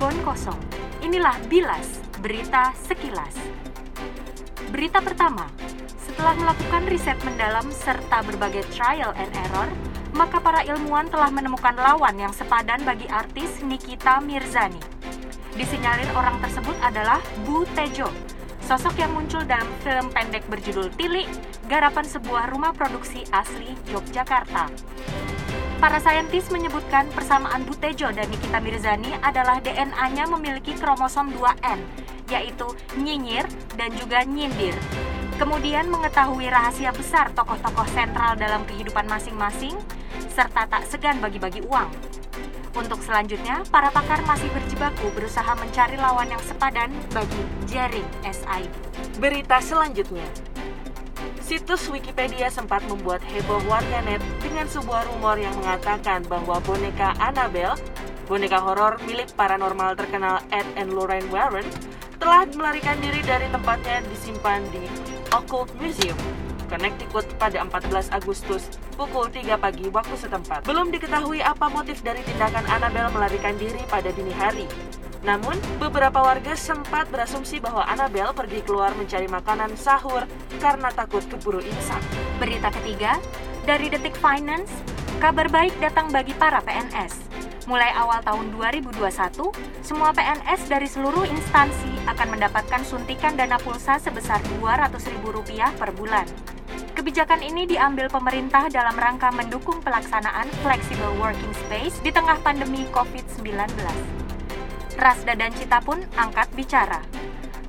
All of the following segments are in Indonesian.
Cirebon kosong. Inilah Bilas, berita sekilas. Berita pertama, setelah melakukan riset mendalam serta berbagai trial and error, maka para ilmuwan telah menemukan lawan yang sepadan bagi artis Nikita Mirzani. Disinyalir orang tersebut adalah Bu Tejo, sosok yang muncul dalam film pendek berjudul Tili, garapan sebuah rumah produksi asli Yogyakarta. Para saintis menyebutkan persamaan Butejo dan Nikita Mirzani adalah DNA-nya memiliki kromosom 2N, yaitu nyinyir dan juga nyindir. Kemudian mengetahui rahasia besar tokoh-tokoh sentral dalam kehidupan masing-masing, serta tak segan bagi-bagi uang. Untuk selanjutnya, para pakar masih berjibaku berusaha mencari lawan yang sepadan bagi jaring SID. Berita selanjutnya, Situs Wikipedia sempat membuat heboh warganet dengan sebuah rumor yang mengatakan bahwa boneka Annabelle, boneka horor milik paranormal terkenal Ed and Lorraine Warren, telah melarikan diri dari tempatnya disimpan di Occult Museum, Connecticut pada 14 Agustus pukul 3 pagi waktu setempat. Belum diketahui apa motif dari tindakan Annabelle melarikan diri pada dini hari. Namun, beberapa warga sempat berasumsi bahwa Annabelle pergi keluar mencari makanan sahur karena takut keburu imsak. Berita ketiga, dari Detik Finance, kabar baik datang bagi para PNS. Mulai awal tahun 2021, semua PNS dari seluruh instansi akan mendapatkan suntikan dana pulsa sebesar Rp200.000 per bulan. Kebijakan ini diambil pemerintah dalam rangka mendukung pelaksanaan flexible working space di tengah pandemi COVID-19. Rasda dan Cita pun angkat bicara.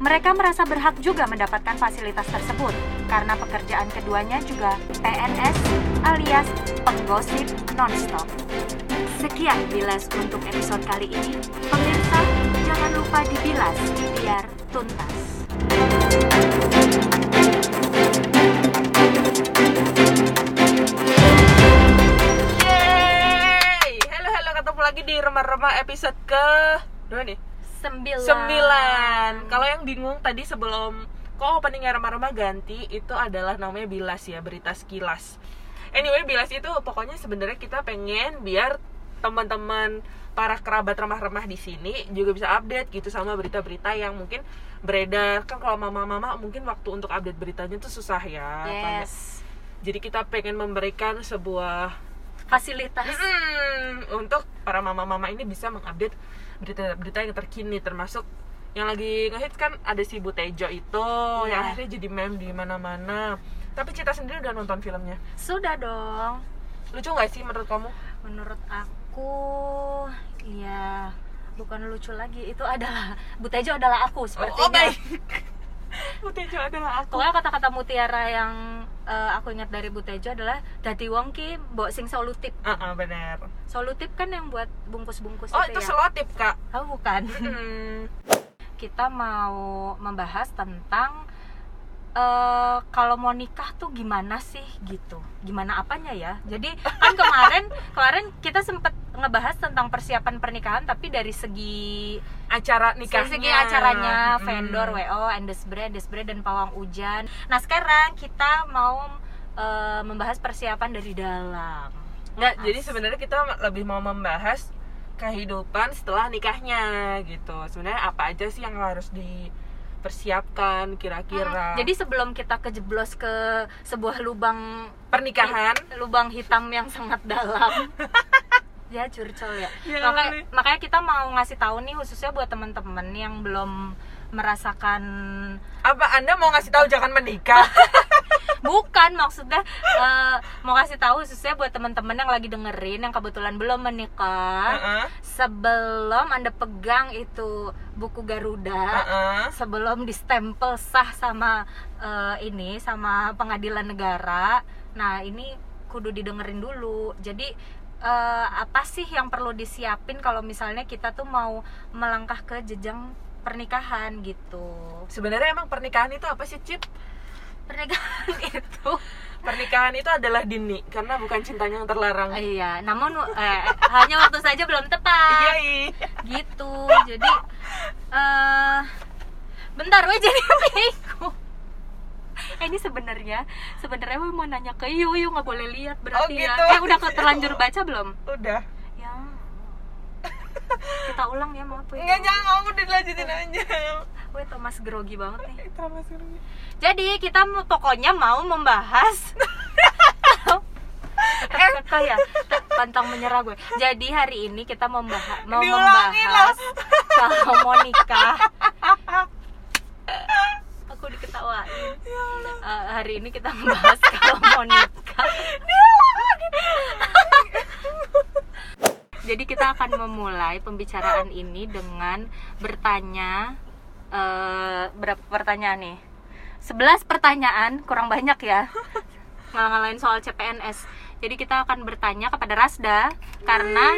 Mereka merasa berhak juga mendapatkan fasilitas tersebut karena pekerjaan keduanya juga PNS alias penggosip nonstop. Sekian bilas untuk episode kali ini. Pemirsa, jangan lupa dibilas biar tuntas. Yeay! Halo halo ketemu lagi di remah-remah episode ke dua nih Sembilan. sembilan. Kalau yang bingung tadi sebelum kok openingnya remah-remah ganti itu adalah namanya bilas ya berita sekilas. Anyway bilas itu pokoknya sebenarnya kita pengen biar teman-teman para kerabat remah-remah di sini juga bisa update gitu sama berita-berita yang mungkin beredar kan kalau mama-mama mungkin waktu untuk update beritanya tuh susah ya. Yes. Jadi kita pengen memberikan sebuah Fasilitas. Mm, untuk para mama-mama ini bisa mengupdate berita-berita yang terkini termasuk yang lagi ngehits kan ada si Butejo itu Iya. yang akhirnya jadi meme di mana-mana. Tapi Cita sendiri udah nonton filmnya. Sudah dong. Lucu nggak sih menurut kamu? Menurut aku, ya bukan lucu lagi. Itu adalah Butejo adalah aku sepertinya. oh baik. Butejo adalah aku. Pokoknya kata-kata mutiara yang eh, aku ingat dari Butejo adalah dadi wong ki mbok sing solutip. Ah, ah, benar. Solutip kan yang buat bungkus-bungkus Oh itu itu ya. selotip kak. Oh, bukan. Hmm. Kita mau membahas tentang eh kalau mau nikah tuh gimana sih gitu. Gimana apanya ya? Jadi kan kemarin kemarin kita sempet ngebahas tentang persiapan pernikahan tapi dari segi Acara Dari nikahnya. segi acaranya vendor WO, Endesbre, Endesbre dan Pawang Hujan. Nah sekarang kita mau eh, membahas persiapan dari dalam. Nggak, jadi sebenarnya kita lebih mau membahas kehidupan setelah nikahnya gitu. Sebenarnya apa aja sih yang harus dipersiapkan kira-kira? Hmm, Jadi sebelum kita kejeblos ke sebuah lubang pernikahan lubang hitam yang sangat dalam. ya curcol ya. Ya, Makanya, makanya kita mau ngasih tahu nih khususnya buat teman-teman yang belum merasakan apa Anda mau ngasih tahu jangan menikah? bukan maksudnya eh, mau kasih tahu khususnya buat teman-teman yang lagi dengerin yang kebetulan belum menikah Heeh. sebelum anda pegang itu buku Garuda Heeh. sebelum distempel sah sama eh, ini sama pengadilan negara nah ini kudu didengerin dulu jadi eh, apa sih yang perlu disiapin kalau misalnya kita tuh mau melangkah ke jenjang pernikahan gitu Sebenarnya emang pernikahan itu apa sih, Cip? Pernikahan itu Pernikahan itu adalah dini karena bukan cintanya yang terlarang. iya namun eh, hanya waktu saja belum Iya, tepat iya. gitu jadi eh bentar we jadi bingung eh, ini sebenarnya sebenarnya mau nanya ke Yu Yu nggak boleh lihat berarti Oh, ya gitu. eh udah terlanjur baca belum Udah. Ya kita ulang ya maaf Enggak jangan kamu udah dilanjutin aja. Wih Thomas grogi banget nih Terima kasih. Jadi kita pokoknya mau membahas Kekeh ya pantang menyerah gue. Jadi hari ini kita membahas mau membahas kalau mau nikah. Aku diketawain. Eh, hari ini kita membahas kalau mau nikah. Jadi kita akan memulai pembicaraan ini dengan bertanya eh, berapa pertanyaan nih? 11 pertanyaan, kurang banyak ya. Ngalah-ngalahin soal CPNS. Jadi kita akan bertanya kepada Rasda karena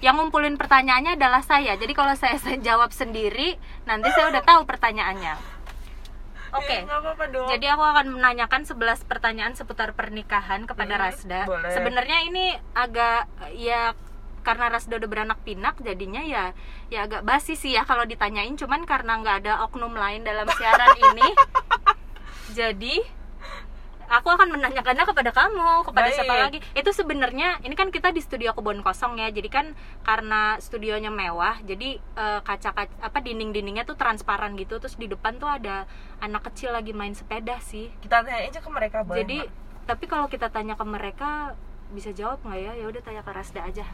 yang ngumpulin pertanyaannya adalah saya. Jadi kalau saya jawab sendiri, nanti saya udah tahu pertanyaannya. Oke. Ya, apa-apa dong. Jadi aku akan menanyakan 11 pertanyaan seputar pernikahan kepada Hmm, Rasda. boleh. Sebenarnya ini agak ya karena Rasda udah beranak pinak jadinya ya ya agak basi sih ya kalau ditanyain. Cuman karena nggak ada oknum lain dalam siaran ini jadi aku akan menanyakannya kepada kamu kepada Baik. siapa lagi. Itu sebenarnya ini kan kita di studio kebun kosong ya jadi kan karena studionya mewah jadi eh, kaca kaca apa dinding dindingnya tuh transparan gitu. Terus di depan tuh ada anak kecil lagi main sepeda sih. Kita tanya aja ke mereka boleh jadi tapi kalau kita tanya ke mereka bisa jawab nggak ya ya udah tanya ke Rasda aja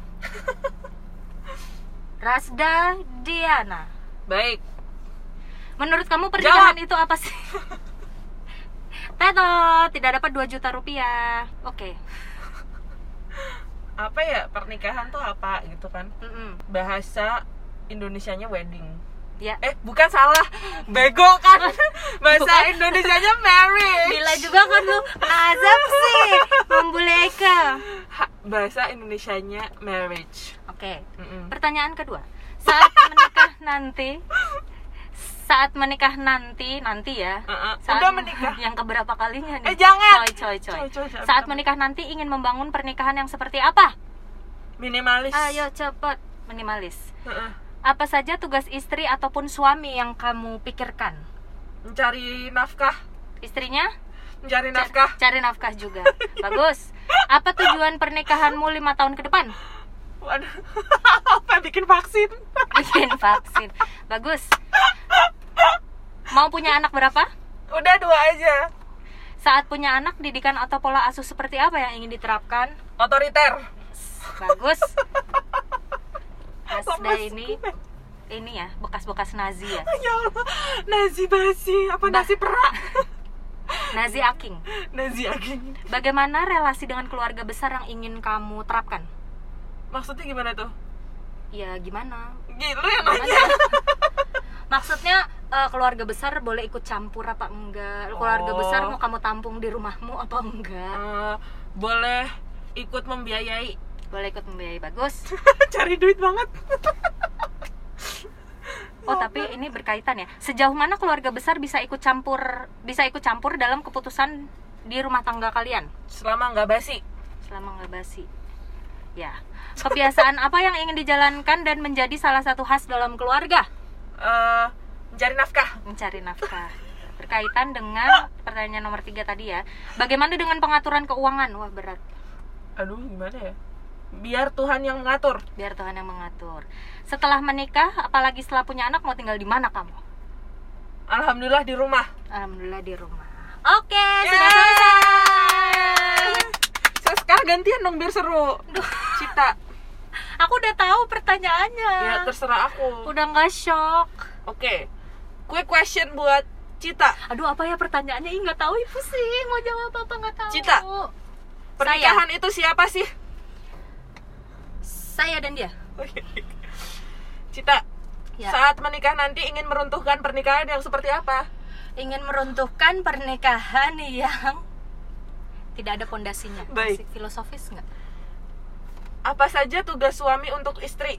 Rasda Diana baik. menurut kamu pernikahan itu apa sih Teto tidak dapat 2 juta rupiah oke Apa ya pernikahan tuh apa gitu kan? Mm-mm. Bahasa Indonesianya wedding. Ya Eh, bukan salah. Bego kan. Bahasa Indonesianya marriage. Bila juga kan lu nazab sih membuleka Ha- bahasa Indonesianya marriage. oke Mm-mm. pertanyaan kedua saat menikah nanti saat menikah nanti nanti ya Uh-uh. saat Udah menikah. yang keberapa kalinya nih Eh, jangan. coy coy coy, Coy, coy, jangan saat menikah nanti ingin membangun pernikahan yang seperti apa Minimalis. ayo cepet minimalis Heeh. Apa saja tugas istri ataupun suami yang kamu pikirkan Mencari nafkah. istrinya Mencari nafkah. cari nafkah juga bagus apa tujuan pernikahanmu lima tahun ke depan Waduh. Apa bikin vaksin? bikin vaksin bagus mau punya anak berapa Udah dua aja. saat punya anak didikan atau pola asuh seperti apa yang ingin diterapkan Otoriter. bagus Asda Lemes ini ini ya bekas-bekas Nazi ya Ya Allah. Nasi basi. Apa Bah. nasi perak? Nazi aking Nasi aging. bagaimana relasi dengan keluarga besar yang ingin kamu terapkan Maksudnya gimana tuh? ya gimana Gitu yang nanya. Gimana? maksudnya eh, keluarga besar boleh ikut campur apa enggak keluarga Oh. besar mau kamu tampung di rumahmu apa enggak Eh, boleh ikut membiayai. Boleh ikut membiayai bagus. Cari duit banget. oh tapi ini berkaitan ya. Sejauh mana keluarga besar bisa ikut campur bisa ikut campur dalam keputusan di rumah tangga kalian? Selama nggak basi. selama nggak basi. Ya. Kebiasaan apa yang ingin dijalankan dan menjadi salah satu khas dalam keluarga? Eh, mencari nafkah. mencari nafkah. Berkaitan dengan pertanyaan nomor tiga tadi ya. Bagaimana dengan pengaturan keuangan? Wah berat. Aduh, gimana ya? Biar Tuhan yang mengatur. biar Tuhan yang mengatur setelah menikah apalagi setelah punya anak mau tinggal di mana kamu Alhamdulillah di rumah. alhamdulillah di rumah oke Yeay. selesai So, sekarang gantian dong biar seru. Cita. aku udah tahu pertanyaannya Ya terserah aku. udah nggak shock Oke. Quick question buat Cita. aduh apa ya pertanyaannya Ih, nggak tahu ibu sih mau jawab apa nggak tahu Cita. Pernikahan itu siapa sih? Saya dan dia Cita. Ya. Saat menikah nanti ingin meruntuhkan pernikahan yang seperti apa? ingin meruntuhkan pernikahan yang tidak ada pondasinya Baik. Masih filosofis nggak Apa saja tugas suami untuk istri?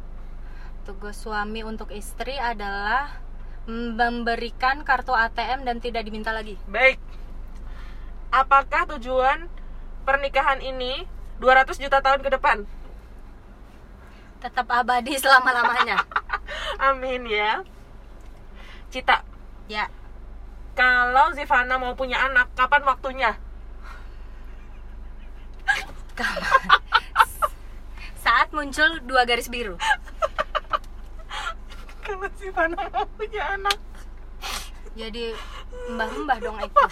tugas suami untuk istri adalah memberikan kartu ATM dan tidak diminta lagi Baik. Apakah tujuan pernikahan ini 200 juta tahun ke depan? Tetap abadi selama lamanya Amin ya. Cita, ya. Kalau Zivana mau punya anak, kapan waktunya? saat muncul dua garis biru. Kalau Fana nggak punya anak. Jadi mbah-mbah dong Eko.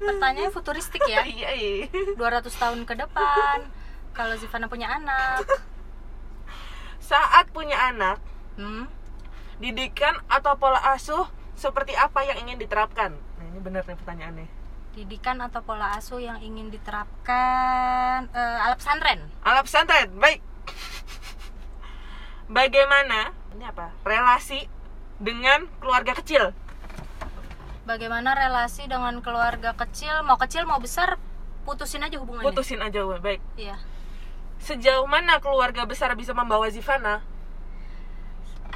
Pertanyaannya futuristik ya. iya iya. 200 tahun ke depan kalau Zivana punya anak. saat punya anak Hmm? didikan atau pola asuh seperti apa yang ingin diterapkan nah ini bener nih pertanyaannya Didikan atau pola asuh yang ingin diterapkan eh, ala pesantren. Alat pesantren, baik. Bagaimana ini apa? Relasi dengan keluarga kecil. Bagaimana relasi dengan keluarga kecil? Mau kecil mau besar putusin aja hubungannya. Putusin aja, baik. Iya. Sejauh mana keluarga besar bisa membawa Zivana?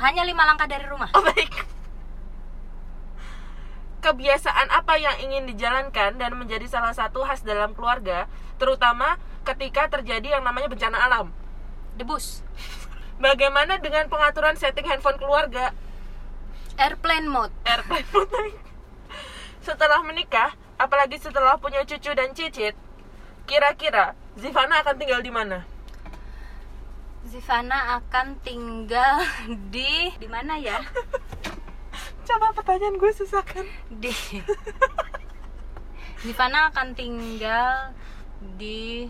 Hanya lima langkah dari rumah. Oh, baik. Kebiasaan apa yang ingin dijalankan dan menjadi salah satu khas dalam keluarga, terutama ketika terjadi yang namanya bencana alam? Debus. Bagaimana dengan pengaturan setting handphone keluarga? Airplane mode. airplane mode. Setelah menikah, apalagi setelah punya cucu dan cicit, kira-kira Zivana akan tinggal di mana? Zivana akan tinggal di di mana ya? Coba pertanyaan gue susah kan? Di Zivana akan tinggal di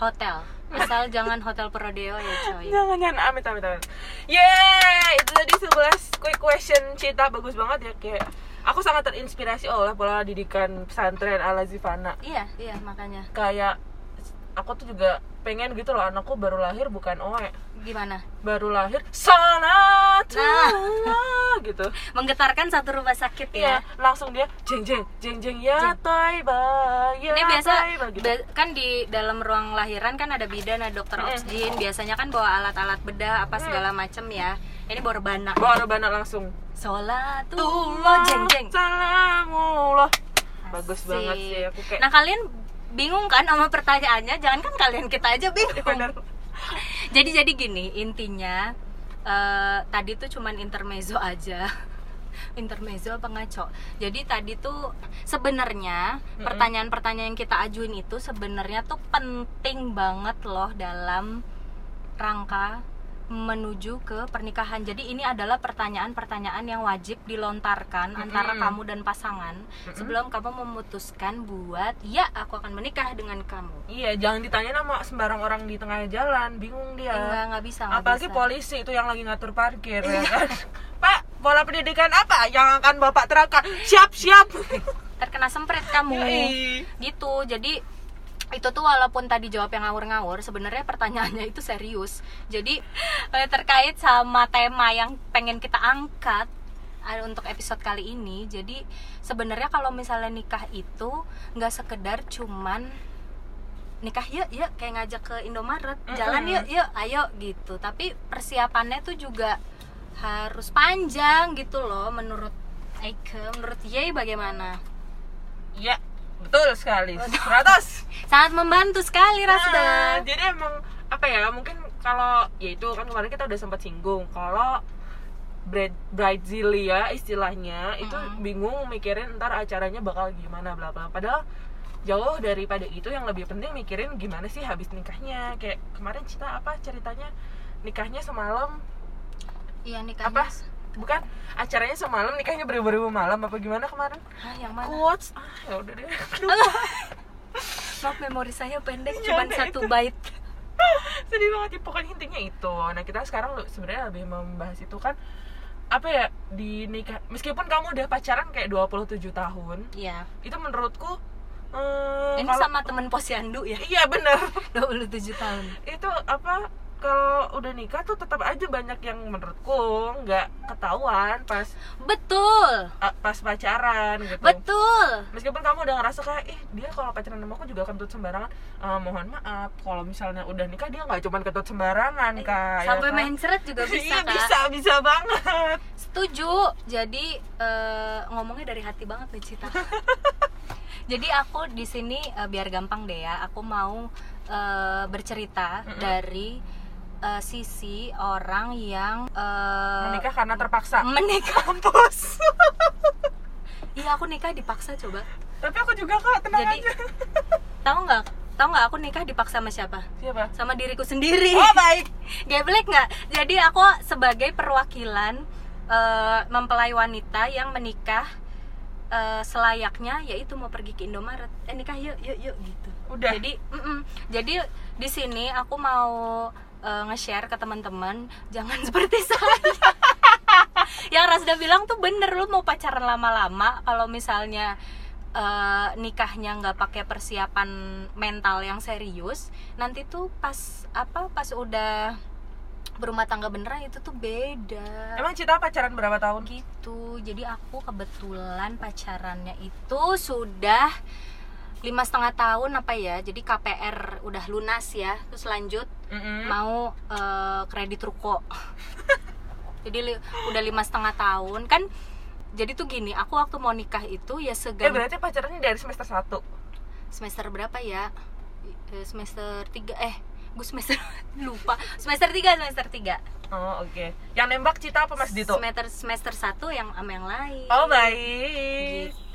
hotel. Asal jangan hotel Prodeo ya, coy. Jangan jangan amit amit amit. Yeay, itu tadi 11 quick question Cita bagus banget ya kayak aku sangat terinspirasi oleh pola didikan pesantren ala Zivana. Iya, iya makanya. Kayak aku tuh juga pengen gitu loh anakku baru lahir bukan oe Gimana? baru lahir salatullah gitu Menggetarkan satu rumah sakit Iya, ya. langsung dia jeng jeng jeng jeng ya toiba ya Ini biasa toiba, gitu. kan di dalam ruang lahiran kan ada bidan, ada dokter Mm. obsgin. Biasanya kan bawa alat-alat bedah apa segala macem ya. Ini bawa rebana. bawa rebana langsung Sholatullah jeng jeng. Salamullah. Bagus Asik. banget sih aku kayak Nah kalian bingung kan sama pertanyaannya? Jangan kan kalian kita aja bingung. jadi jadi gini intinya eh, tadi tuh cuman intermezzo aja intermezzo apa ngaco jadi tadi tuh sebenarnya pertanyaan-pertanyaan yang kita ajuin itu sebenarnya tuh penting banget loh dalam rangka menuju ke pernikahan jadi ini adalah pertanyaan-pertanyaan yang wajib dilontarkan antara Mm-mm. kamu dan pasangan sebelum kamu memutuskan buat ya aku akan menikah dengan kamu Iya, jangan ditanya sama sembarang orang di tengah jalan, bingung dia. enggak nggak bisa nggak Apalagi bisa. polisi itu yang lagi ngatur parkir ya kan. Pak, pola pendidikan apa yang akan Bapak terapkan? Siap, siap. terkena semprit kamu Yoi. gitu jadi itu tuh walaupun tadi jawab yang ngawur-ngawur sebenarnya pertanyaannya itu serius. Jadi eh, terkait sama tema yang pengen kita angkat eh, untuk episode kali ini jadi sebenarnya kalau misalnya nikah itu nggak sekedar cuman nikah yuk yuk kayak ngajak ke Indomaret jalan yuk yuk ayo gitu. Tapi persiapannya tuh juga harus panjang gitu loh menurut Eike menurut Ye bagaimana? Ya, betul sekali. 100. sangat membantu sekali Nah, Rasda jadi emang apa ya mungkin kalau ya itu kan kemarin kita udah sempat singgung kalau bride bridezilla istilahnya itu Mm-mm. bingung mikirin ntar acaranya bakal gimana bla bla padahal jauh daripada itu yang lebih penting mikirin gimana sih habis nikahnya kayak kemarin cita apa ceritanya nikahnya semalam iya nikahnya apa bukan acaranya semalam nikahnya beribu-ribu malam apa gimana kemarin? Hah, yang mana? Quotes. Ah ya udah deh. Maaf memori saya pendek Ya cuma satu bait. Sedih banget ya pokoknya intinya itu. Nah kita sekarang lu- sebenarnya lebih membahas itu kan apa ya di nikah meskipun kamu udah pacaran kayak 27 tahun iya. itu menurutku eh, ini kalau- sama temen posyandu ya? Iya bener. 27 tahun. Itu apa kalau udah nikah tuh tetap aja banyak yang menurutku nggak ketahuan pas betul. ah, pas pacaran gitu. Betul. Meskipun kamu udah ngerasa kayak ih dia kalau pacaran sama aku juga kentut sembarangan. Eh, mohon maaf kalau misalnya udah nikah dia nggak cuma kentut sembarangan kak ya sampai kan? main seret juga bisa iya kak. bisa bisa banget. Setuju. Jadi eh, ngomongnya dari hati banget nih Cita jadi aku di sini eh, biar gampang deh ya aku mau eh, bercerita Mm-mm. dari eh, sisi orang yang eh, menikah karena terpaksa menikah kampus iya aku nikah dipaksa coba tapi aku juga kak tenang Jadi- aja tahu nggak tau nggak aku nikah dipaksa sama siapa Siapa? sama diriku sendiri Oh baik. Geblek nggak? Jadi aku sebagai perwakilan eh, mempelai wanita yang menikah eh, selayaknya yaitu mau pergi ke Indomaret. Eh nikah yuk yuk yuk gitu. Udah. Jadi mm-mm. jadi di sini aku mau eh, nge-share ke teman-teman jangan seperti saya. yang Rasda bilang tuh bener lu mau pacaran lama-lama kalau misalnya eh, nikahnya nggak pakai persiapan mental yang serius nanti tuh pas apa pas udah berumah tangga beneran itu tuh beda Emang Cita pacaran berapa tahun? gitu jadi aku kebetulan pacarannya itu sudah lima setengah tahun apa ya jadi KPR udah lunas ya. Terus lanjut Mm-mm. mau eh, kredit ruko. Jadi li- udah lima setengah tahun. Kan jadi tuh gini aku waktu mau nikah itu ya Eh segan berarti pacarannya dari semester 1 semester berapa ya? Eh, semester 3 eh gue semester lupa. Semester 3 semester 3 Oh oke. Yang nembak Cita apa Mas Dito? semester semester 1 yang sama yang lain. Oh baik. gitu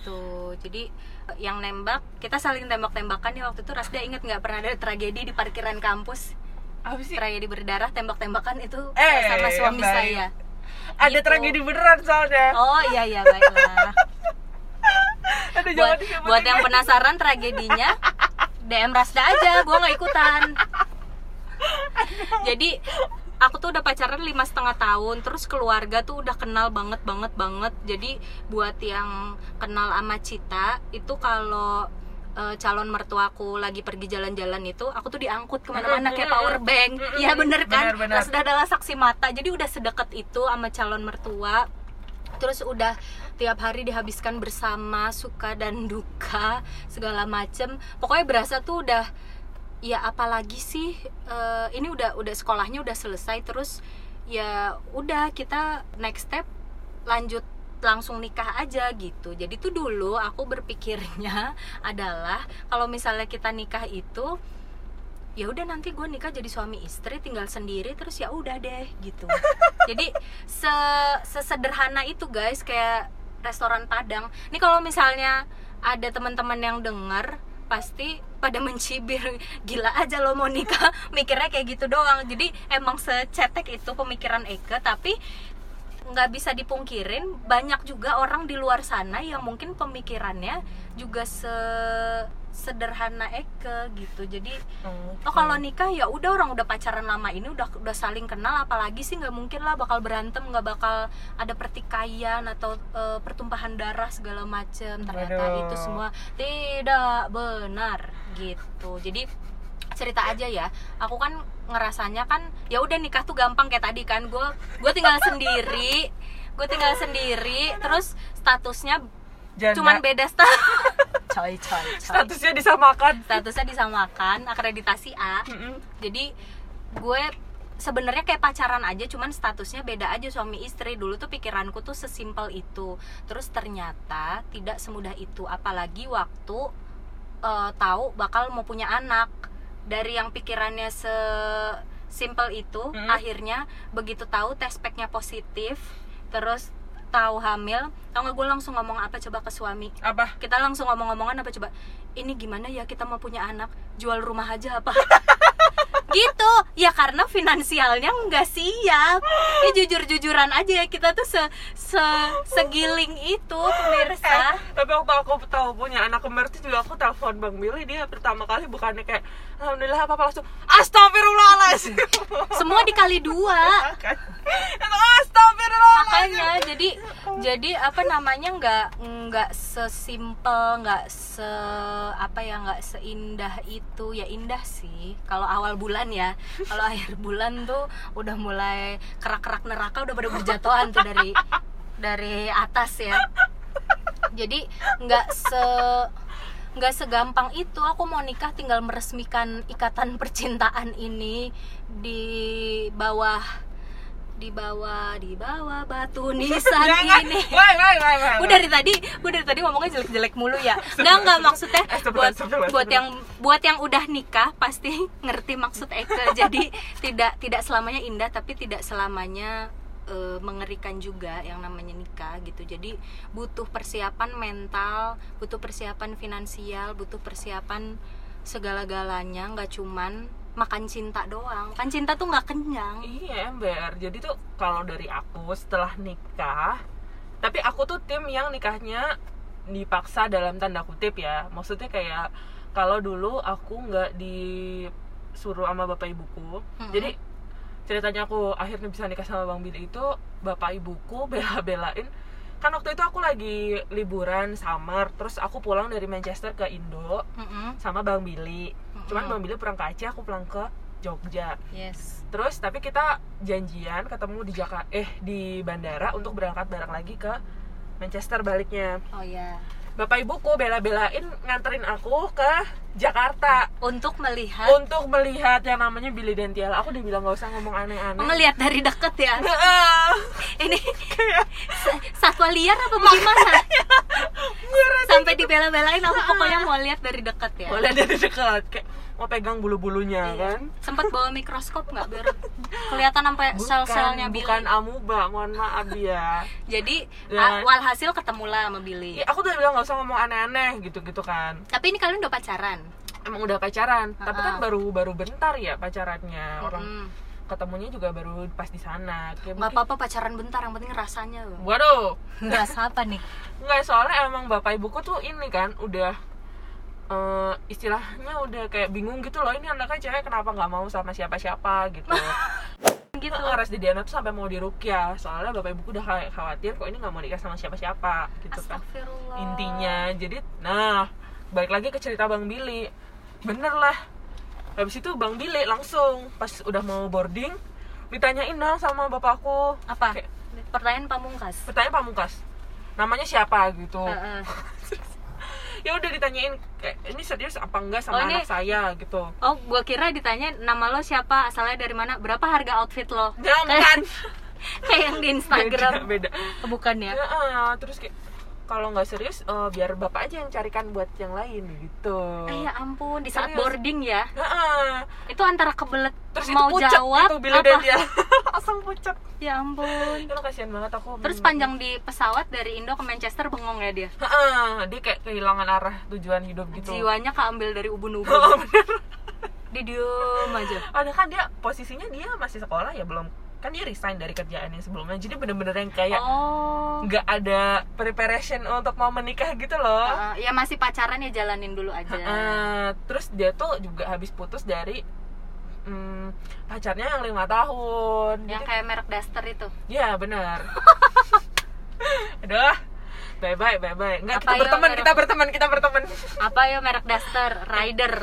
jadi eh, yang nembak kita saling tembak-tembakan ya waktu itu Rasda inget nggak pernah ada tragedi di parkiran kampus Apa sih? tragedi berdarah tembak-tembakan itu Eh, sama suami baik. saya Ada gitu. tragedi beneran soalnya. oh iya iya baiklah Aduh buat, buat yang penasaran tragedinya DM Rasda aja gue nggak ikutan jadi aku tuh udah pacaran lima setengah tahun terus keluarga tuh udah kenal banget banget banget. Jadi buat yang kenal sama Cita itu kalau eh, calon mertuaku lagi pergi jalan-jalan itu aku tuh diangkut ke mana-mana kayak power bank. Ya bener kan? Bener, bener. Adalah saksi mata. Jadi udah sedekat itu sama calon mertua. Terus udah tiap hari dihabiskan bersama suka dan duka segala macem. Pokoknya berasa tuh udah ya apalagi sih eh, ini udah udah sekolahnya udah selesai terus ya udah kita next step lanjut langsung nikah aja gitu. Jadi tuh dulu aku berpikirnya adalah kalau misalnya kita nikah itu ya udah nanti gue nikah jadi suami istri tinggal sendiri terus ya udah deh gitu. Jadi se sesederhana itu guys kayak restoran Padang. Ini kalau misalnya ada teman-teman yang dengar pasti pada mencibir. Gila aja lo mau nikah mikirnya kayak gitu doang. Jadi emang secetek itu pemikiran Eke tapi nggak bisa dipungkirin banyak juga orang di luar sana yang mungkin pemikirannya juga se sederhana Eke gitu. Jadi Oh kalau nikah ya udah orang udah pacaran lama ini udah udah saling kenal apalagi sih nggak mungkin lah bakal berantem nggak bakal ada pertikaian atau eh, pertumpahan darah segala macem. Ternyata Waduh. itu semua tidak benar gitu. Jadi cerita aja ya. Aku kan ngerasanya kan ya udah nikah tuh gampang kayak tadi kan. Gue gue tinggal sendiri gue tinggal sendiri terus statusnya Janda. cuman beda status coy coy coy statusnya disamakan. statusnya disamakan akreditasi A Mm-mm. jadi gue sebenarnya kayak pacaran aja cuman statusnya beda aja suami istri dulu tuh pikiranku tuh sesimpel itu terus ternyata tidak semudah itu apalagi waktu eh, tahu bakal mau punya anak dari yang pikirannya se simple itu Hmm. akhirnya begitu tahu tes packnya positif terus tahu hamil tau nggak gue langsung ngomong apa coba ke suami? Apa? kita langsung ngomong-ngomongan apa coba? Ini gimana ya kita mau punya anak? Jual rumah aja apa? Gitu. Ya karena finansialnya nggak siap. Ya jujur-jujuran aja ya kita tuh se, se- segiling itu pemirsa. Tapi waktu aku tahu punya anak kembar itu juga aku telepon Bang Billy. Dia pertama kali bukannya kayak alhamdulillah apa apa langsung astagfirullahaladzim. semua dikali dua Kan? Astagfirullahaladzim. makanya jadi jadi apa namanya nggak nggak sesimpel nggak se apa ya nggak seindah itu ya indah sih kalau awal bulan ya kalau akhir bulan tuh udah mulai kerak-kerak neraka udah pada berjatuhan tuh dari dari atas ya jadi nggak se nggak segampang itu aku mau nikah tinggal meresmikan ikatan percintaan ini di bawah di bawah di bawah batu nisan ini. Wah. dari tadi gue dari tadi ngomongnya jelek-jelek mulu ya. Nggak nggak maksudnya Astagfirullah, buat buat yang buat yang udah nikah pasti ngerti maksud Eke. Jadi tidak tidak selamanya indah tapi tidak selamanya eh, mengerikan juga yang namanya nikah gitu jadi butuh persiapan mental butuh persiapan finansial butuh persiapan segala-galanya nggak cuman makan cinta doang kan cinta tuh nggak kenyang Iya ember. Jadi tuh kalau dari aku setelah nikah, tapi aku tuh tim yang nikahnya dipaksa dalam tanda kutip ya. Maksudnya kayak kalau dulu aku nggak disuruh sama bapak ibuku. Mm-mm. Jadi ceritanya aku akhirnya bisa nikah sama bang Billy itu bapak ibuku bela-belain. Kan waktu itu aku lagi liburan summer, terus aku pulang dari Manchester ke Indo Mm-mm. sama bang Billy. Cuman Mm-mm. bang Billy pulang ke Aceh, aku pulang ke Jogja yes terus tapi kita janjian ketemu di Jakarta eh di bandara untuk berangkat bareng lagi ke Manchester baliknya oh ya bapak ibuku bela-belain nganterin aku ke Jakarta. Untuk melihat. Untuk melihat yang namanya Billy dan aku dibilang nggak usah ngomong aneh-aneh. Ngelihat dari deket ya? Ini satwa liar apa bagaimana? Sampai dibela-belain aku pokoknya mau lihat dari deket ya. Boleh dari dekat kayak mau pegang bulu-bulunya Iya. kan? Sempat bawa mikroskop nggak biar kelihatan sampai sel-selnya Billy? bukan amuba mohon maaf ya. Jadi Ya. walhasil ketemu lah sama Billy. Ya aku udah bilang nggak usah ngomong aneh-aneh gitu-gitu kan. Tapi ini kalian udah pacaran? Emang udah pacaran tapi kan baru baru bentar ya pacarannya. Orang Mm-mm. ketemunya juga baru pas di sana. Nggak mungkin- apa-apa pacaran bentar yang penting rasanya loh. Waduh. Rasa apa nih. Nggak soalnya emang bapak ibuku tuh ini kan udah eh, istilahnya udah kayak bingung gitu loh ini anaknya cewek kenapa nggak mau sama siapa-siapa? gitu. Gitu Ngeres di Diana tuh sampai mau dirukyah soalnya bapak ibuku udah khawatir kok ini nggak mau nikah sama siapa-siapa gitu kan. Intinya jadi nah balik lagi ke cerita bang Billy. Bener lah. Habis itu bang Billy langsung pas udah mau boarding ditanyain dong sama bapakku apa? Kayak, pertanyaan pamungkas? Pertanyaan pamungkas. Namanya siapa gitu. Heeh. Ya udah ditanyain kayak ini serius apa enggak Oh, sama ini- anak saya? Gitu. Oh gua kira ditanya nama lo siapa? Asalnya dari mana? Berapa harga outfit lo? Ya bukan. kayak yang di Instagram. Beda, beda. Oh, bukan ya? Ya, eh, terus kayak kalau nggak serius eh, biar bapak aja yang carikan buat yang lain gitu. Eh, ya ampun di saat Serius. boarding ya? Heeh. itu antara kebelet terus mau itu pucat jawab itu apa? dia. Langsung pucat ya ampun. Lo kasihan banget aku. Terus panjang di pesawat dari Indo ke Manchester bengong ya dia? Heeh, dia kayak kehilangan arah tujuan hidup gitu. Jiwanya keambil dari ubun-ubun. Dia diem aja. Padahal kan dia posisinya dia masih sekolah ya belum kan dia resign dari kerjaan yang sebelumnya jadi bener-bener yang kayak oh. nggak ada preparation untuk mau menikah gitu loh. Uh, ya masih pacaran ya jalanin dulu aja. Eh, terus dia tuh juga habis putus dari hmm, pacarnya yang lima tahun. Yang Jadi- kayak merek Duster itu. Ya benar aduh bye bye bye bye nggak Apa kita berteman merek- kita berteman kita berteman. Apa ya merek Duster? Rider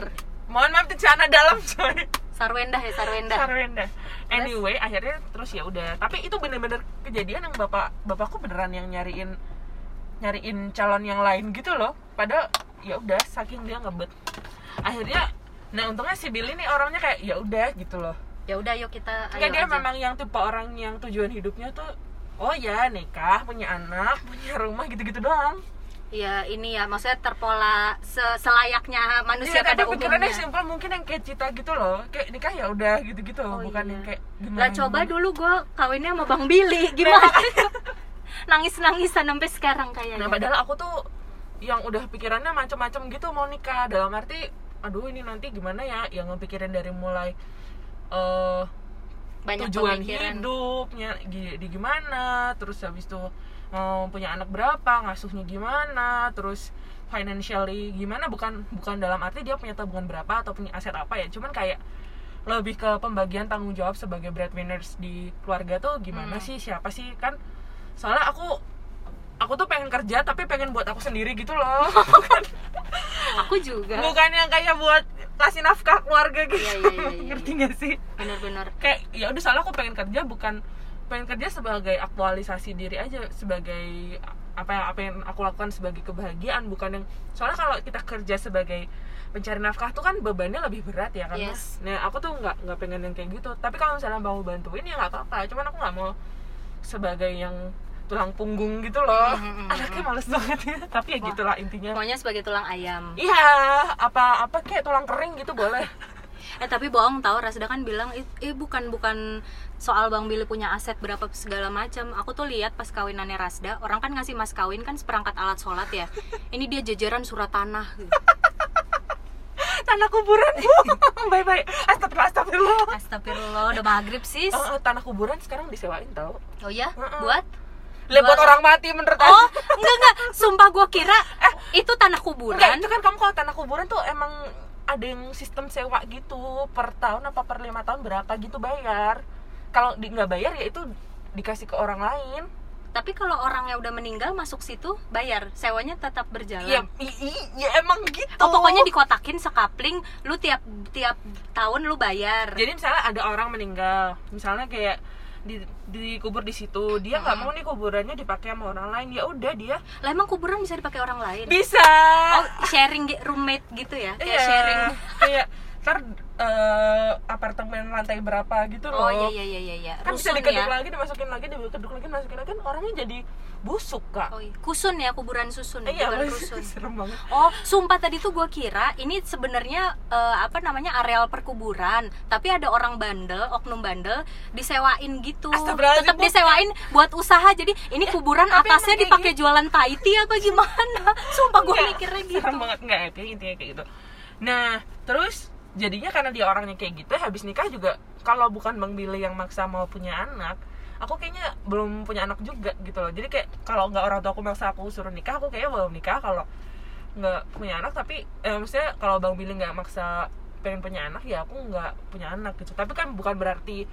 mohon maaf celana dalam coy Sarwenda ya Sarwenda Sarwenda. Anyway, akhirnya terus ya udah. Tapi itu bener-bener kejadian yang bapak bapakku beneran yang nyariin nyariin calon yang lain gitu loh. Padahal ya udah saking dia ngebet. Akhirnya nah untungnya si Billy nih orangnya kayak ya udah gitu loh. ya udah yuk kita ayo Kayak dia aja. memang yang tipe orang yang tujuan hidupnya tuh oh ya nikah, punya anak, punya rumah gitu-gitu doang. Ya ini ya maksudnya terpola se- selayaknya manusia Iya, pada tapi umumnya simpel mungkin yang kayak cita gitu loh. Kayak nikah ya udah gitu-gitu, Oh, bukan iya. yang kayak gimana. lah coba gimana. dulu gue kawinnya sama Bang Billy gimana nangis nangisan sampai sekarang kayaknya Nah padahal aku tuh yang udah pikirannya macam-macam gitu mau nikah dalam arti aduh ini nanti gimana ya yang ngepikirin dari mulai eh banyak tujuan pemikiran hidupnya gi- di gimana terus habis itu mau punya anak berapa ngasuhnya gimana terus financially gimana bukan bukan dalam arti dia punya tabungan berapa atau punya aset apa ya cuman kayak lebih ke pembagian tanggung jawab sebagai breadwinners di keluarga tuh gimana Hmm. sih siapa sih kan? Soalnya aku aku tuh pengen kerja tapi pengen buat aku sendiri gitu loh. Bukan, aku juga. Bukan yang kayak buat kasih nafkah keluarga gitu. Iya, iya, iya, iya, ngerti gak sih? Bener-bener kayak ya udah soalnya aku pengen kerja bukan pengen kerja sebagai aktualisasi diri aja sebagai apa yang apa yang aku lakukan sebagai kebahagiaan bukan yang soalnya kalau kita kerja sebagai pencari nafkah tuh kan bebannya lebih berat ya kan Yes. nah aku tuh nggak nggak pengen yang kayak gitu. Tapi kalau misalnya mau bantuin ya nggak apa-apa. Cuman aku nggak mau sebagai yang tulang punggung gitu loh. Mhm, mhm, anaknya males banget ya. Tapi ya Wah. gitulah intinya. pokoknya sebagai tulang ayam. Iya apa apa kayak tulang kering gitu boleh. Eh tapi bohong tahu Rasda kan bilang eh bukan bukan soal Bang Billy punya aset berapa segala macam aku tuh lihat pas kawinannya Rasda orang kan ngasih mas kawin kan seperangkat alat sholat ya ini dia jajaran surat tanah tanah kuburan bye bye astagfirullah astagfirullah Astagfirullah, udah maghrib sis. Oh, oh, tanah kuburan sekarang disewain tau Oh ya, buat? Lihat buat Buat- orang mati menurut Oh, aku. enggak enggak. Sumpah gua kira itu tanah Enggak, kuburan. itu kan kamu kalau tanah kuburan tuh emang ada yang sistem sewa gitu per tahun apa per lima tahun berapa gitu bayar. Kalau di nggak bayar ya itu dikasih ke orang lain. Tapi kalau orang yang udah meninggal masuk situ bayar, sewanya tetap berjalan. Ya, i- i- ya emang gitu. Oh, pokoknya dikotakin sekapling, lu tiap tiap tahun lu bayar. Jadi misalnya ada orang meninggal, misalnya kayak di dikubur di situ, dia nggak mau nih kuburannya dipakai sama orang lain, ya udah dia Lah emang kuburan bisa dipakai orang lain? bisa. Oh, sharing roommate gitu ya? Kayak Iya, sharing. kayak ntar eh, apartemen lantai berapa gitu loh. Oh iya iya iya iya iya. kan bisa dikeduk ya. lagi dimasukin lagi dikeduk lagi dimasukin lagi kan orangnya jadi busuk kak Oh, iya. Kusun ya, kuburan susun, iya bukan mas- rusun. serem banget Oh, sumpah tadi tuh gue kira ini sebenarnya eh, apa namanya areal perkuburan, tapi ada orang bandel, oknum bandel disewain gitu. Tetap disewain buat usaha. Jadi ini kuburan tapi atasnya dipakai jualan Tahiti apa gimana? Sumpah gue mikirnya gitu. serem banget nggak ya kayak intinya kayak gitu nah terus jadinya karena dia orangnya kayak gitu habis nikah juga kalau bukan bang Billy yang maksa mau punya anak aku kayaknya belum punya anak juga gitu loh. Jadi kayak kalau nggak orang tua aku maksa aku suruh nikah aku kayaknya belum nikah kalau nggak punya anak. Tapi eh, maksudnya kalau bang Billy nggak maksa pengen punya anak ya aku nggak punya anak gitu. Tapi kan bukan berarti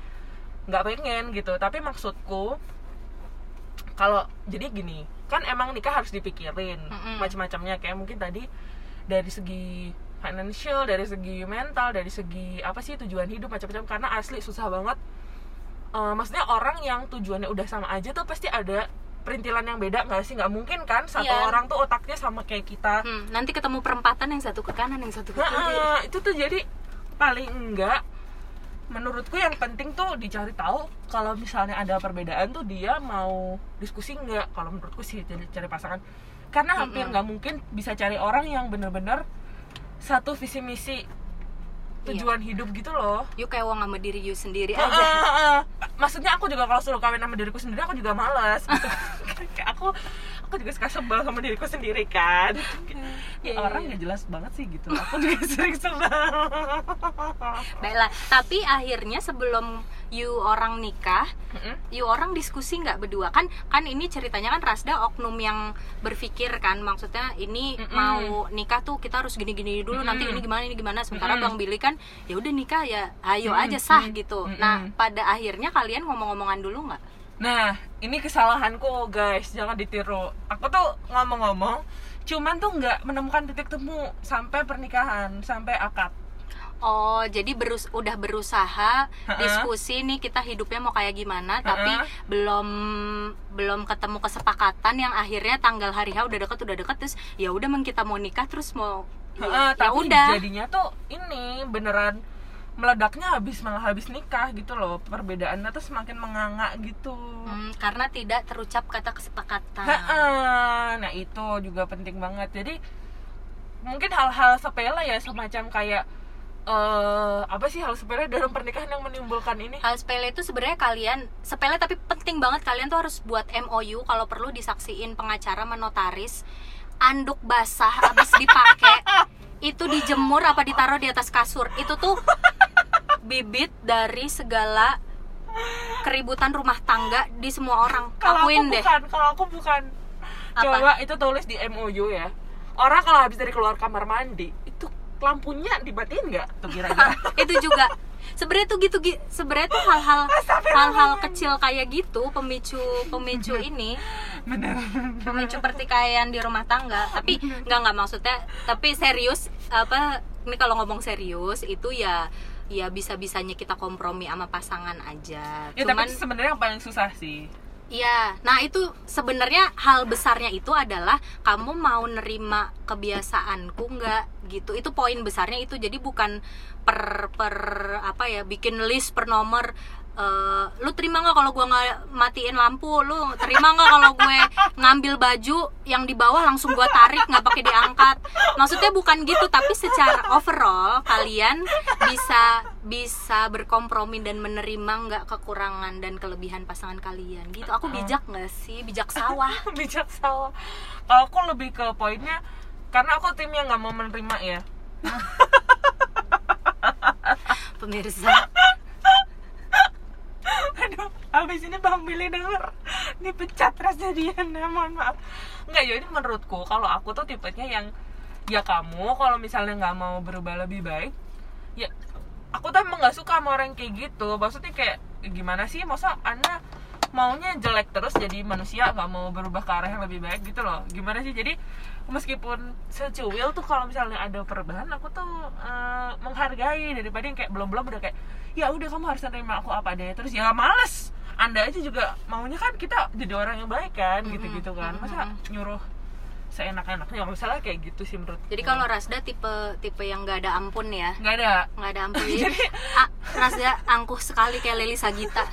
nggak pengen gitu. Tapi maksudku kalau jadi gini kan emang nikah harus dipikirin Mm-mm. macam-macamnya. Kayak mungkin tadi dari segi financial dari segi mental dari segi apa sih tujuan hidup macam-macam. Karena asli susah banget. Eh, maksudnya orang yang tujuannya udah sama aja tuh pasti ada perintilan yang beda nggak sih? Nggak mungkin kan satu Iya. orang tuh otaknya sama kayak kita. Hmm, nanti ketemu perempatan yang satu ke kanan, yang satu ke kiri. Nah, itu tuh jadi paling enggak menurutku yang penting tuh dicari tahu kalau misalnya ada perbedaan tuh dia mau diskusi nggak. Kalau menurutku sih cari, cari pasangan. Karena hampir nggak mungkin bisa cari orang yang bener-bener satu visi misi tujuan hidup gitu loh Yuk kayak wong sama diri you sendiri aja. heeh. maksudnya aku juga kalau suruh kawin sama diriku sendiri aku juga males gitu. Aku aku juga suka sebel sama diriku sendiri kan ya, Iya, orang nggak jelas banget sih gitu aku juga sering sebel Baiklah, tapi akhirnya sebelum you orang nikah, you orang diskusi nggak berdua kan? Kan ini ceritanya kan Rasda oknum yang berpikir kan, maksudnya ini Mm-mm. mau nikah tuh kita harus gini-gini dulu, nanti Mm-mm. ini gimana ini gimana. Sementara Mm-mm. Bang Billy kan, ya udah nikah ya, ayo Mm-mm. aja sah gitu. Mm-mm. Nah, pada akhirnya kalian ngomong-ngomongan dulu nggak? Nah, ini kesalahanku guys, jangan ditiru. Aku tuh ngomong-ngomong, cuman tuh nggak menemukan titik temu sampai pernikahan, sampai akad. Oh, jadi berus udah berusaha diskusi nih kita hidupnya mau kayak gimana, tapi belum belum ketemu kesepakatan yang akhirnya tanggal hari H udah deket udah deket terus ya udah kita mau nikah terus mau ya, Heeh, ya tapi udah. jadinya tuh ini beneran meledaknya habis malah habis nikah gitu loh. Perbedaannya tuh semakin menganga gitu. Hmm, karena tidak terucap kata kesepakatan. Nah itu juga penting banget. Jadi mungkin hal-hal sepele ya semacam kayak eh apa sih hal sepele dalam pernikahan yang menimbulkan ini? Hal sepele itu sebenarnya kalian sepele tapi penting banget kalian tuh harus buat MOU kalau perlu disaksiin pengacara menotaris anduk basah habis dipakai itu dijemur apa ditaruh di atas kasur itu tuh bibit dari segala keributan rumah tangga di semua orang Kalau aku akuin deh bukan, kalau aku bukan. Apa? Coba itu tulis di MOU ya. Orang kalau habis dari keluar kamar mandi itu lampunya dimatiin nggak tuh kira-kira? itu juga sebenarnya tuh gitu gi- sebenarnya tuh hal-hal hal-hal kecil kayak gitu pemicu pemicu ini Bener. pemicu pertikaian di rumah tangga tapi nggak nggak maksudnya tapi serius apa ini kalau ngomong serius itu ya ya bisa bisanya kita kompromi sama pasangan aja Ya cuman sebenarnya yang paling susah sih. Iya, nah itu sebenarnya hal besarnya itu adalah kamu mau nerima kebiasaanku nggak gitu. Itu poin besarnya itu. Jadi bukan per per apa ya bikin list per nomor. Eh, lu terima nggak kalau gua nggak matiin lampu? Lu terima nggak kalau gue ngambil baju yang di bawah langsung gua tarik nggak pakai diangkat? Maksudnya bukan gitu, tapi secara overall kalian bisa bisa berkompromi dan menerima nggak kekurangan dan kelebihan pasangan kalian gitu aku bijak nggak sih bijak sawah Bijak salah. Kalau aku lebih ke poinnya karena aku tim yang nggak mau menerima ya. pemirsa aduh habis ini bang Billy denger. Dipecat rasanya dia nah, mohon maaf. Nggak jadi menurutku kalau aku tuh tipenya yang ya kamu kalau misalnya nggak mau berubah lebih baik ya aku tuh emang nggak suka sama orang kayak gitu. Maksudnya kayak gimana sih? Masa anda maunya jelek terus jadi manusia nggak mau berubah ke arah yang lebih baik gitu loh. Gimana sih? Jadi meskipun secuil tuh kalau misalnya ada perubahan aku tuh eh, menghargai daripada yang kayak belum belum udah kayak ya udah kamu harus terima aku apa adanya. Terus ya males. Anda aja juga maunya kan kita jadi orang yang baik kan gitu gitu kan. Masa nyuruh seenak-enaknya? Misalnya kayak gitu sih menurut jadi kalau Rasda tipe tipe yang nggak ada ampun ya? Nggak ada. Nggak ada ampun. Jadi ah, Rasda angkuh sekali kayak Leli Sagita.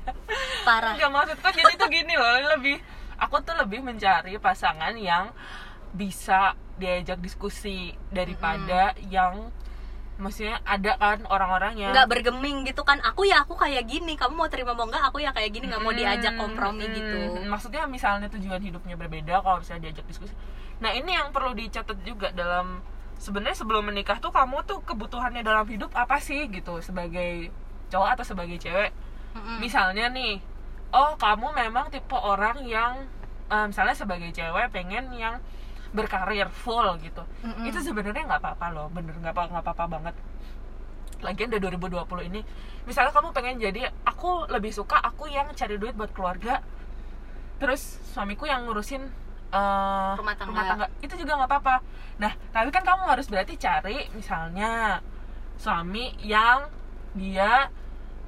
Parah. Nggak maksudku jadi tuh gini loh lebih aku tuh lebih mencari pasangan yang bisa diajak diskusi daripada yang maksudnya ada kan orang-orang yang nggak bergeming gitu kan. Aku ya aku kayak gini. Kamu mau terima mau nggak? Aku ya kayak gini nggak mau diajak kompromi hmm, gitu. Maksudnya misalnya tujuan hidupnya berbeda kalau misalnya diajak diskusi. Nah ini yang perlu dicatat juga dalam sebenarnya sebelum menikah tuh kamu tuh kebutuhannya dalam hidup apa sih gitu? Sebagai cowok atau sebagai cewek? Mm-mm. misalnya nih oh kamu memang tipe orang yang eh, misalnya sebagai cewek pengen yang berkarir full gitu. Mm-mm. itu sebenarnya nggak apa-apa loh bener nggak apa nggak apa-apa banget. Lagian dari 2020 ini misalnya kamu pengen jadi aku lebih suka aku yang cari duit buat keluarga terus suamiku yang ngurusin eh, Rumah tangga. itu juga nggak apa-apa. Nah tapi kan kamu harus berarti cari misalnya suami yang dia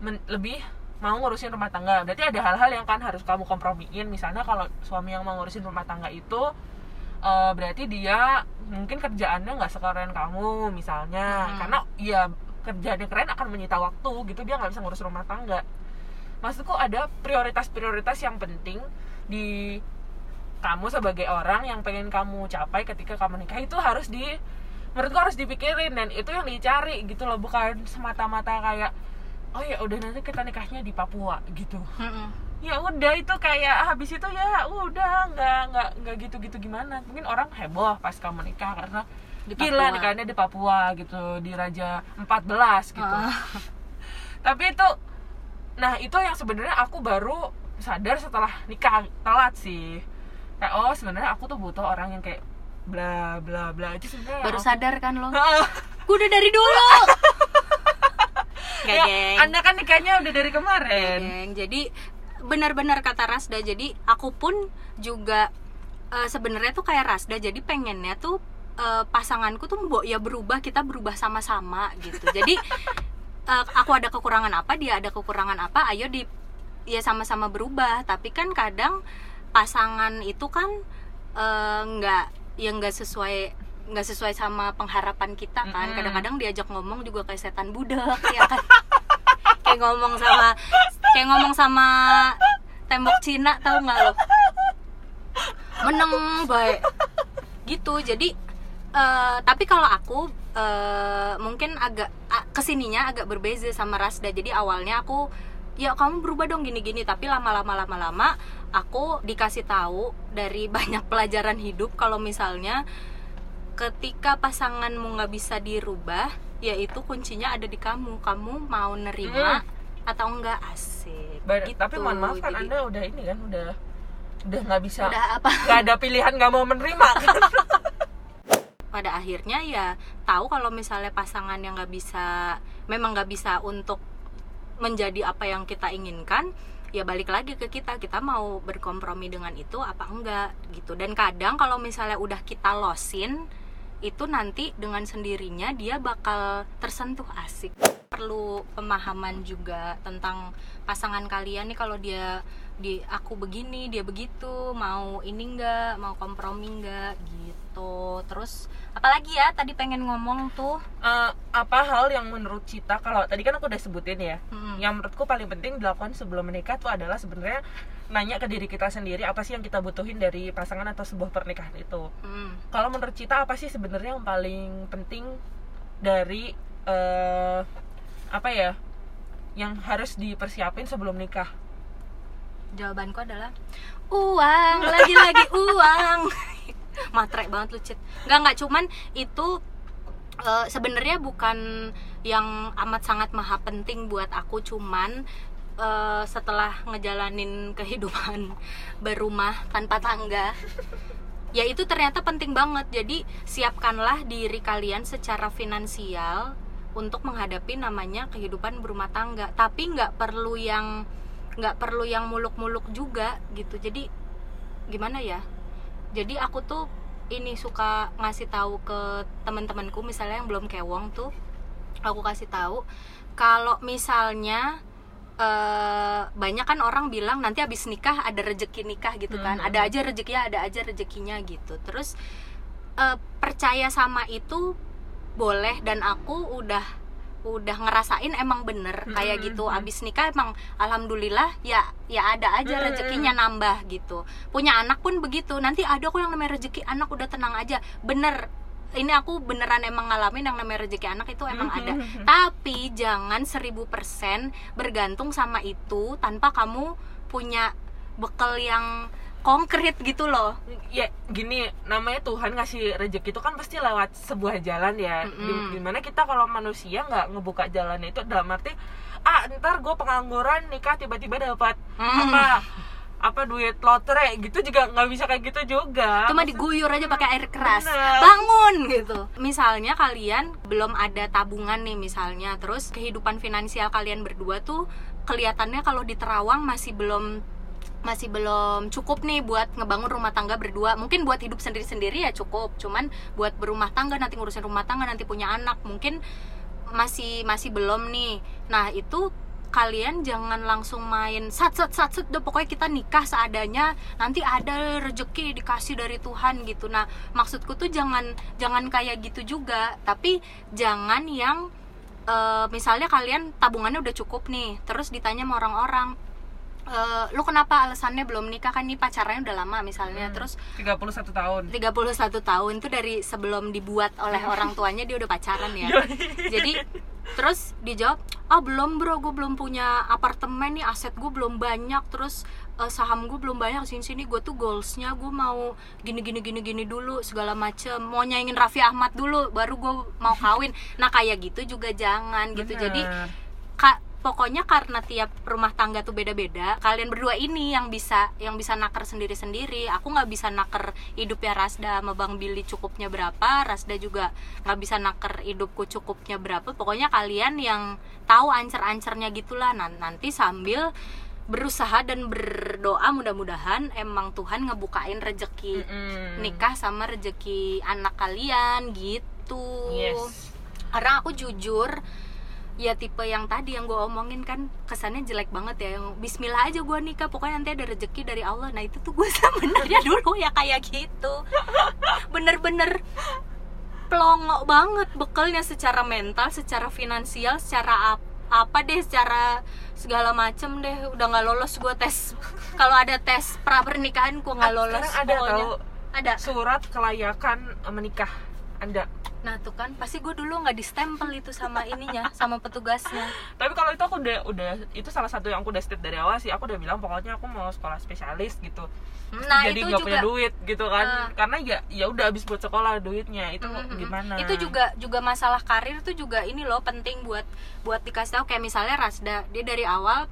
men- lebih mau ngurusin rumah tangga. Berarti ada hal-hal yang kan harus kamu kompromiin. Misalnya kalau suami yang mau ngurusin rumah tangga itu eh, berarti dia mungkin kerjaannya nggak sekeren kamu misalnya. Hmm. karena ya kerjaannya keren akan menyita waktu gitu dia nggak bisa ngurus rumah tangga. Maksudku ada prioritas-prioritas yang penting di kamu sebagai orang yang pengen kamu capai ketika kamu nikah. Itu harus di menurutku harus dipikirin dan itu yang dicari gitu loh. Bukan semata-mata kayak oh ya udah nanti kita nikahnya di Papua gitu. Ya udah itu kayak habis itu ya udah nggak nggak nggak gitu gitu gimana. Mungkin orang heboh pas kamu nikah karena Di gila nikahnya di Papua gitu di Raja 14 gitu. Ah. tapi itu nah itu yang sebenarnya aku baru sadar setelah nikah telat sih. Kayak oh sebenarnya aku tuh butuh orang yang kayak bla bla bla. Itu sebenarnya baru aku- sadar kan lo? Gue udah dari dulu. Nggak, ya, geng. anda kan nikahnya udah dari kemarin. Geng. jadi benar-benar kata Rasda. Jadi aku pun juga eh, sebenarnya tuh kayak Rasda jadi pengennya tuh eh, pasanganku tuh mbok ya berubah kita berubah sama-sama gitu. Jadi eh, aku ada kekurangan apa dia ada kekurangan apa ayo di ya sama-sama berubah. Tapi kan kadang pasangan itu kan nggak yang nggak sesuai nggak sesuai sama pengharapan kita kan. Kadang-kadang diajak ngomong juga kayak setan budak ya kan? Kayak ngomong sama kayak ngomong sama tembok Cina tahu nggak lo? Meneng baik. Gitu jadi eh, tapi kalau aku eh, mungkin agak a- ke sininya agak berbeda sama Rasda jadi awalnya aku ya kamu berubah dong gini-gini. Tapi lama-lama lama-lama aku dikasih tahu dari banyak pelajaran hidup. Kalau misalnya ketika pasanganmu nggak bisa dirubah yaitu kuncinya ada di kamu. Kamu mau nerima atau enggak? Asik. Ba- gitu. tapi mohon maaf kan Jadi, anda udah ini kan udah udah nggak bisa udah apa? nggak ada pilihan nggak mau menerima kan pada akhirnya ya tahu kalau misalnya pasangan yang nggak bisa memang nggak bisa untuk menjadi apa yang kita inginkan ya balik lagi ke kita. Kita mau berkompromi dengan itu apa enggak gitu. Dan kadang kalau misalnya udah kita losin itu nanti dengan sendirinya dia bakal tersentuh asik. Perlu pemahaman juga tentang pasangan kalian nih kalau dia di aku begini dia begitu mau ini enggak mau kompromi enggak gitu. Terus apalagi ya tadi pengen ngomong tuh. Eh, apa hal yang menurut Cita? Kalau tadi kan aku udah sebutin ya Mm-mm. yang menurutku paling penting dilakukan sebelum menikah tuh adalah sebenarnya nanya ke diri kita sendiri apa sih yang kita butuhin dari pasangan atau sebuah pernikahan itu? Mm. kalau menurut Cita apa sih sebenarnya yang paling penting dari eh apa ya yang harus dipersiapin sebelum nikah? Jawabanku adalah uang lagi-lagi uang. Matre banget lu Cit. Nggak nggak cuman itu Eh, sebenarnya bukan yang amat sangat maha penting buat aku cuman eh, setelah ngejalanin kehidupan berumah tanpa tangga ya itu ternyata penting banget. Jadi siapkanlah diri kalian secara finansial untuk menghadapi namanya kehidupan berumah tangga. Tapi nggak perlu yang nggak perlu yang muluk-muluk juga gitu. Jadi gimana ya? Jadi aku tuh ini suka ngasih tahu ke teman-temanku misalnya yang belum kewong tuh aku kasih tahu kalau misalnya eh, banyak kan orang bilang nanti habis nikah ada rezeki nikah gitu kan. Mhm. ada aja rezekinya ada aja rezekinya gitu. Terus eh, percaya sama itu boleh dan aku udah udah ngerasain emang bener kayak Mhm. gitu. abis nikah emang alhamdulillah ya ya ada aja Mhm. rezekinya nambah gitu. Punya anak pun begitu. Nanti ada kok yang namanya rezeki anak udah tenang aja. Bener ini aku beneran emang ngalamin yang namanya rezeki anak itu emang ada. Tapi jangan 1000% bergantung sama itu tanpa kamu punya bekal yang konkret gitu loh. Ya gini namanya Tuhan ngasih rezeki itu kan pasti lewat sebuah jalan ya. Mm-mm. Di- di mana kita kalau manusia nggak ngebuka jalan itu dalam arti ah ntar gue pengangguran nikah tiba-tiba dapat Hmm. apa apa duit lotre gitu juga nggak bisa kayak gitu juga. Cuma diguyur aja pakai air keras. Bener. bangun gitu. Misalnya kalian belum ada tabungan nih misalnya. Terus kehidupan finansial kalian berdua tuh kelihatannya kalau di Terawang masih belum masih belum cukup nih buat ngebangun rumah tangga berdua. Mungkin buat hidup sendiri-sendiri ya cukup. Cuman buat berumah tangga nanti ngurusin rumah tangga nanti punya anak. Mungkin masih masih belum nih. Nah itu kalian jangan langsung main sat sat sat sat udah pokoknya kita nikah seadanya nanti ada rezeki dikasih dari Tuhan gitu. Nah maksudku tuh jangan jangan kayak gitu juga. Tapi jangan yang eh, misalnya kalian tabungannya udah cukup nih terus ditanya sama orang-orang eh, lu kenapa alasannya belum nikah? Kan nih pacarannya udah lama misalnya. Hmm. terus 31 tahun. 31 tahun tuh dari sebelum dibuat oleh orang tuanya dia udah pacaran ya. Jadi terus dijawab ah belum bro. Gue belum punya apartemen nih. Aset gue belum banyak. Terus eh, saham gue belum banyak. Sini sini gue tuh goalsnya gue mau gini gini gini gini dulu segala macem. Mau nyaingin Raffi Ahmad dulu baru gue mau kawin. Nah kayak gitu juga jangan gitu. Jadi Bener. kak pokoknya karena tiap rumah tangga tuh beda-beda kalian berdua ini yang bisa yang bisa naker sendiri-sendiri. Aku nggak bisa naker hidupnya Rasda sama Bang Billy cukupnya berapa Rasda juga nggak bisa naker hidupku cukupnya berapa. Pokoknya kalian yang tahu ancer-ancernya gitulah. Nan- nanti sambil berusaha dan berdoa mudah-mudahan emang Tuhan ngebukain rezeki Mm-mm. nikah sama rezeki anak kalian gitu. Yes. Karena aku jujur ya tipe yang tadi yang gue omongin kan kesannya jelek banget ya yang Bismillah aja gue nikah pokoknya nanti ada rezeki dari Allah. Nah itu tuh gue sebenarnya dulu ya kayak gitu. Bener-bener pelongo banget bekalnya secara mental secara finansial secara ap- apa deh secara segala macem deh. Udah nggak lolos gue tes. Kalau ada tes pra pernikahan gue nggak Ah, lolos sekarang ada pokoknya. tahu ada. surat kelayakan menikah anda nah tuh kan pasti gue dulu nggak distempel itu sama ininya sama petugasnya. Tapi kalau itu aku udah udah itu salah satu yang aku udah state dari awal sih. Aku udah bilang pokoknya aku mau sekolah spesialis gitu. Nah jadi nggak juga. punya duit gitu kan. Ah. karena ya ya udah habis buat sekolah duitnya. Itu Mm, mm, mm. gimana? Itu juga juga masalah karir tuh juga ini loh penting buat buat dikasih tahu. Kayak misalnya Rasda dia dari awal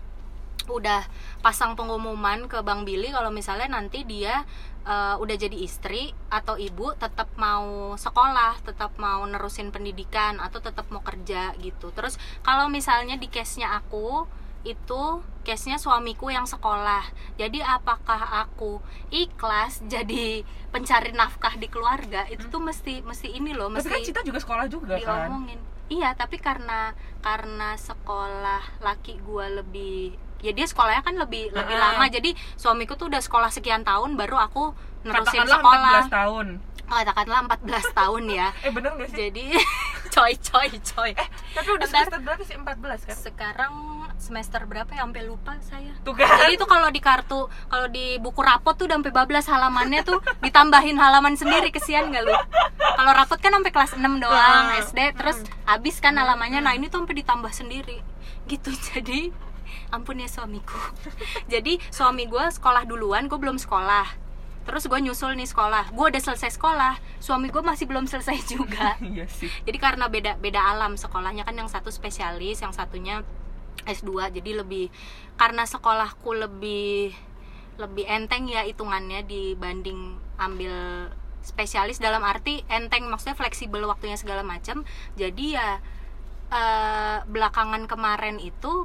udah pasang pengumuman ke Bang Billy kalau misalnya nanti dia eh, udah jadi istri atau ibu tetap mau sekolah tetap mau nerusin pendidikan atau tetap mau kerja gitu. Terus kalau misalnya di case nya aku itu case nya suamiku yang sekolah. Jadi apakah aku ikhlas jadi pencari nafkah di keluarga itu tuh mesti mesti ini loh tapi kan mesti Cita juga sekolah juga kan? diomongin. Iya tapi karena karena sekolah laki gua lebih ya dia sekolahnya kan lebih lebih Ah. lama. Jadi suamiku tuh udah sekolah sekian tahun baru aku nerusin katakanlah sekolah. 14 tahun. Oh, katakanlah 14 tahun ya. Eh bener gak sih? Jadi coy coy coy. Tapi udah Bentar. semester berapa sih? 14 kan? sekarang semester berapa ya? Sampai lupa saya. Tuh kan. Jadi itu kalau di kartu kalau di buku rapot tuh udah sampai bablas halamannya tuh ditambahin halaman sendiri kesian gak lu? Kalau rapot kan sampai kelas 6 doang Hmm. SD terus habis kan halamannya. Nah ini tuh sampai ditambah sendiri. Gitu jadi ampun ya suamiku. Jadi suami gue sekolah duluan gue belum sekolah. Terus gue nyusul nih sekolah. Gue udah selesai sekolah. Suami gue masih belum selesai juga. Iya sih. Jadi karena beda beda alam sekolahnya kan yang satu spesialis yang satunya S2 jadi lebih karena sekolahku lebih lebih enteng ya hitungannya dibanding ambil spesialis. Dalam arti enteng maksudnya fleksibel waktunya segala macam jadi ya eh, belakangan kemarin itu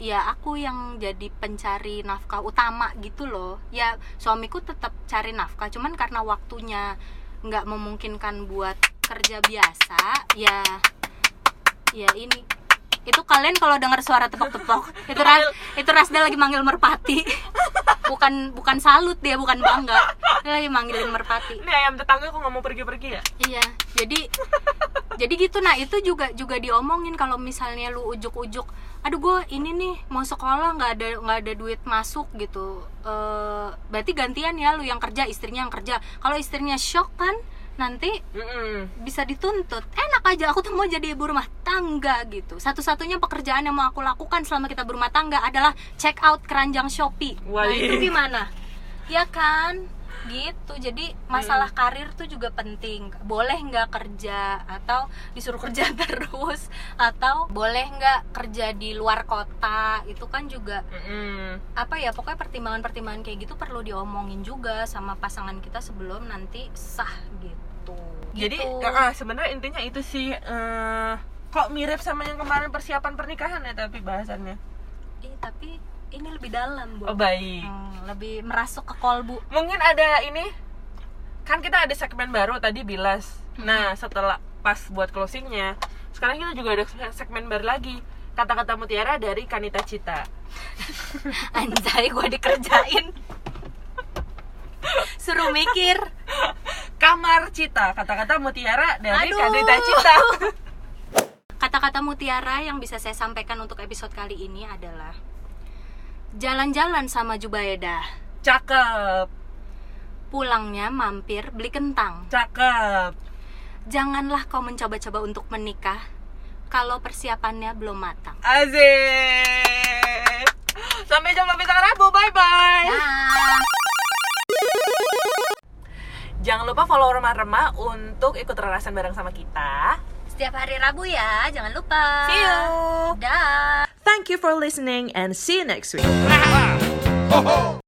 ya aku yang jadi pencari nafkah utama gitu loh. Ya suamiku tetap cari nafkah cuman karena waktunya nggak memungkinkan buat kerja biasa ya ya ini itu kalian kalau dengar suara tepok-tepok itu ras itu Rasda lagi manggil merpati. Bukan bukan salut dia bukan bangga. Dia lagi manggilin merpati. Ini ayam tetangga kok nggak mau pergi-pergi ya? Iya, jadi jadi gitu. Nah itu juga juga diomongin kalau misalnya lu ujuk-ujuk, aduh gue ini nih mau sekolah nggak ada nggak ada duit masuk gitu, Eh berarti gantian ya lu yang kerja istrinya yang kerja. Kalau istrinya shock kan nanti Mm-mm. bisa dituntut. Enak aja aku tuh mau jadi ibu rumah tangga gitu. Satu-satunya pekerjaan yang mau aku lakukan selama kita berumah tangga adalah check out keranjang Shopee. Nah Wali. itu gimana? Ya kan? Gitu. Jadi masalah karir tuh juga penting. Boleh nggak kerja atau disuruh kerja terus atau boleh nggak kerja di luar kota? Itu kan juga apa ya pokoknya pertimbangan-pertimbangan kayak gitu perlu diomongin juga sama pasangan kita sebelum nanti sah gitu. Jadi Gitu. ah, sebenarnya intinya itu sih eh, kok mirip sama yang kemarin persiapan pernikahan ya tapi bahasannya Ih, tapi ini lebih dalam, Bu. oh baik Hmm, lebih merasuk ke kolbu. mungkin ada ini kan kita ada segmen baru tadi bilas nah setelah pas buat closingnya sekarang kita juga ada segmen baru lagi kata-kata mutiara dari Kanita Cita Anjay, gue dikerjain. Suruh mikir. kamar Cita kata-kata mutiara dari Aduh. Kanita Cita Kata-kata mutiara yang bisa saya sampaikan untuk episode kali ini adalah Jalan-jalan sama Jubaida. cakep Pulangnya mampir beli kentang. cakep Janganlah kau mencoba-coba untuk menikah kalau persiapannya belum matang. Azik sampai jumpa besok Rabu bye bye. Jangan lupa follow remah-remah untuk ikut relasan bareng sama kita. Setiap hari Rabu ya, jangan lupa. See you. Dah. Thank you for listening and see you next week. Ho, ho.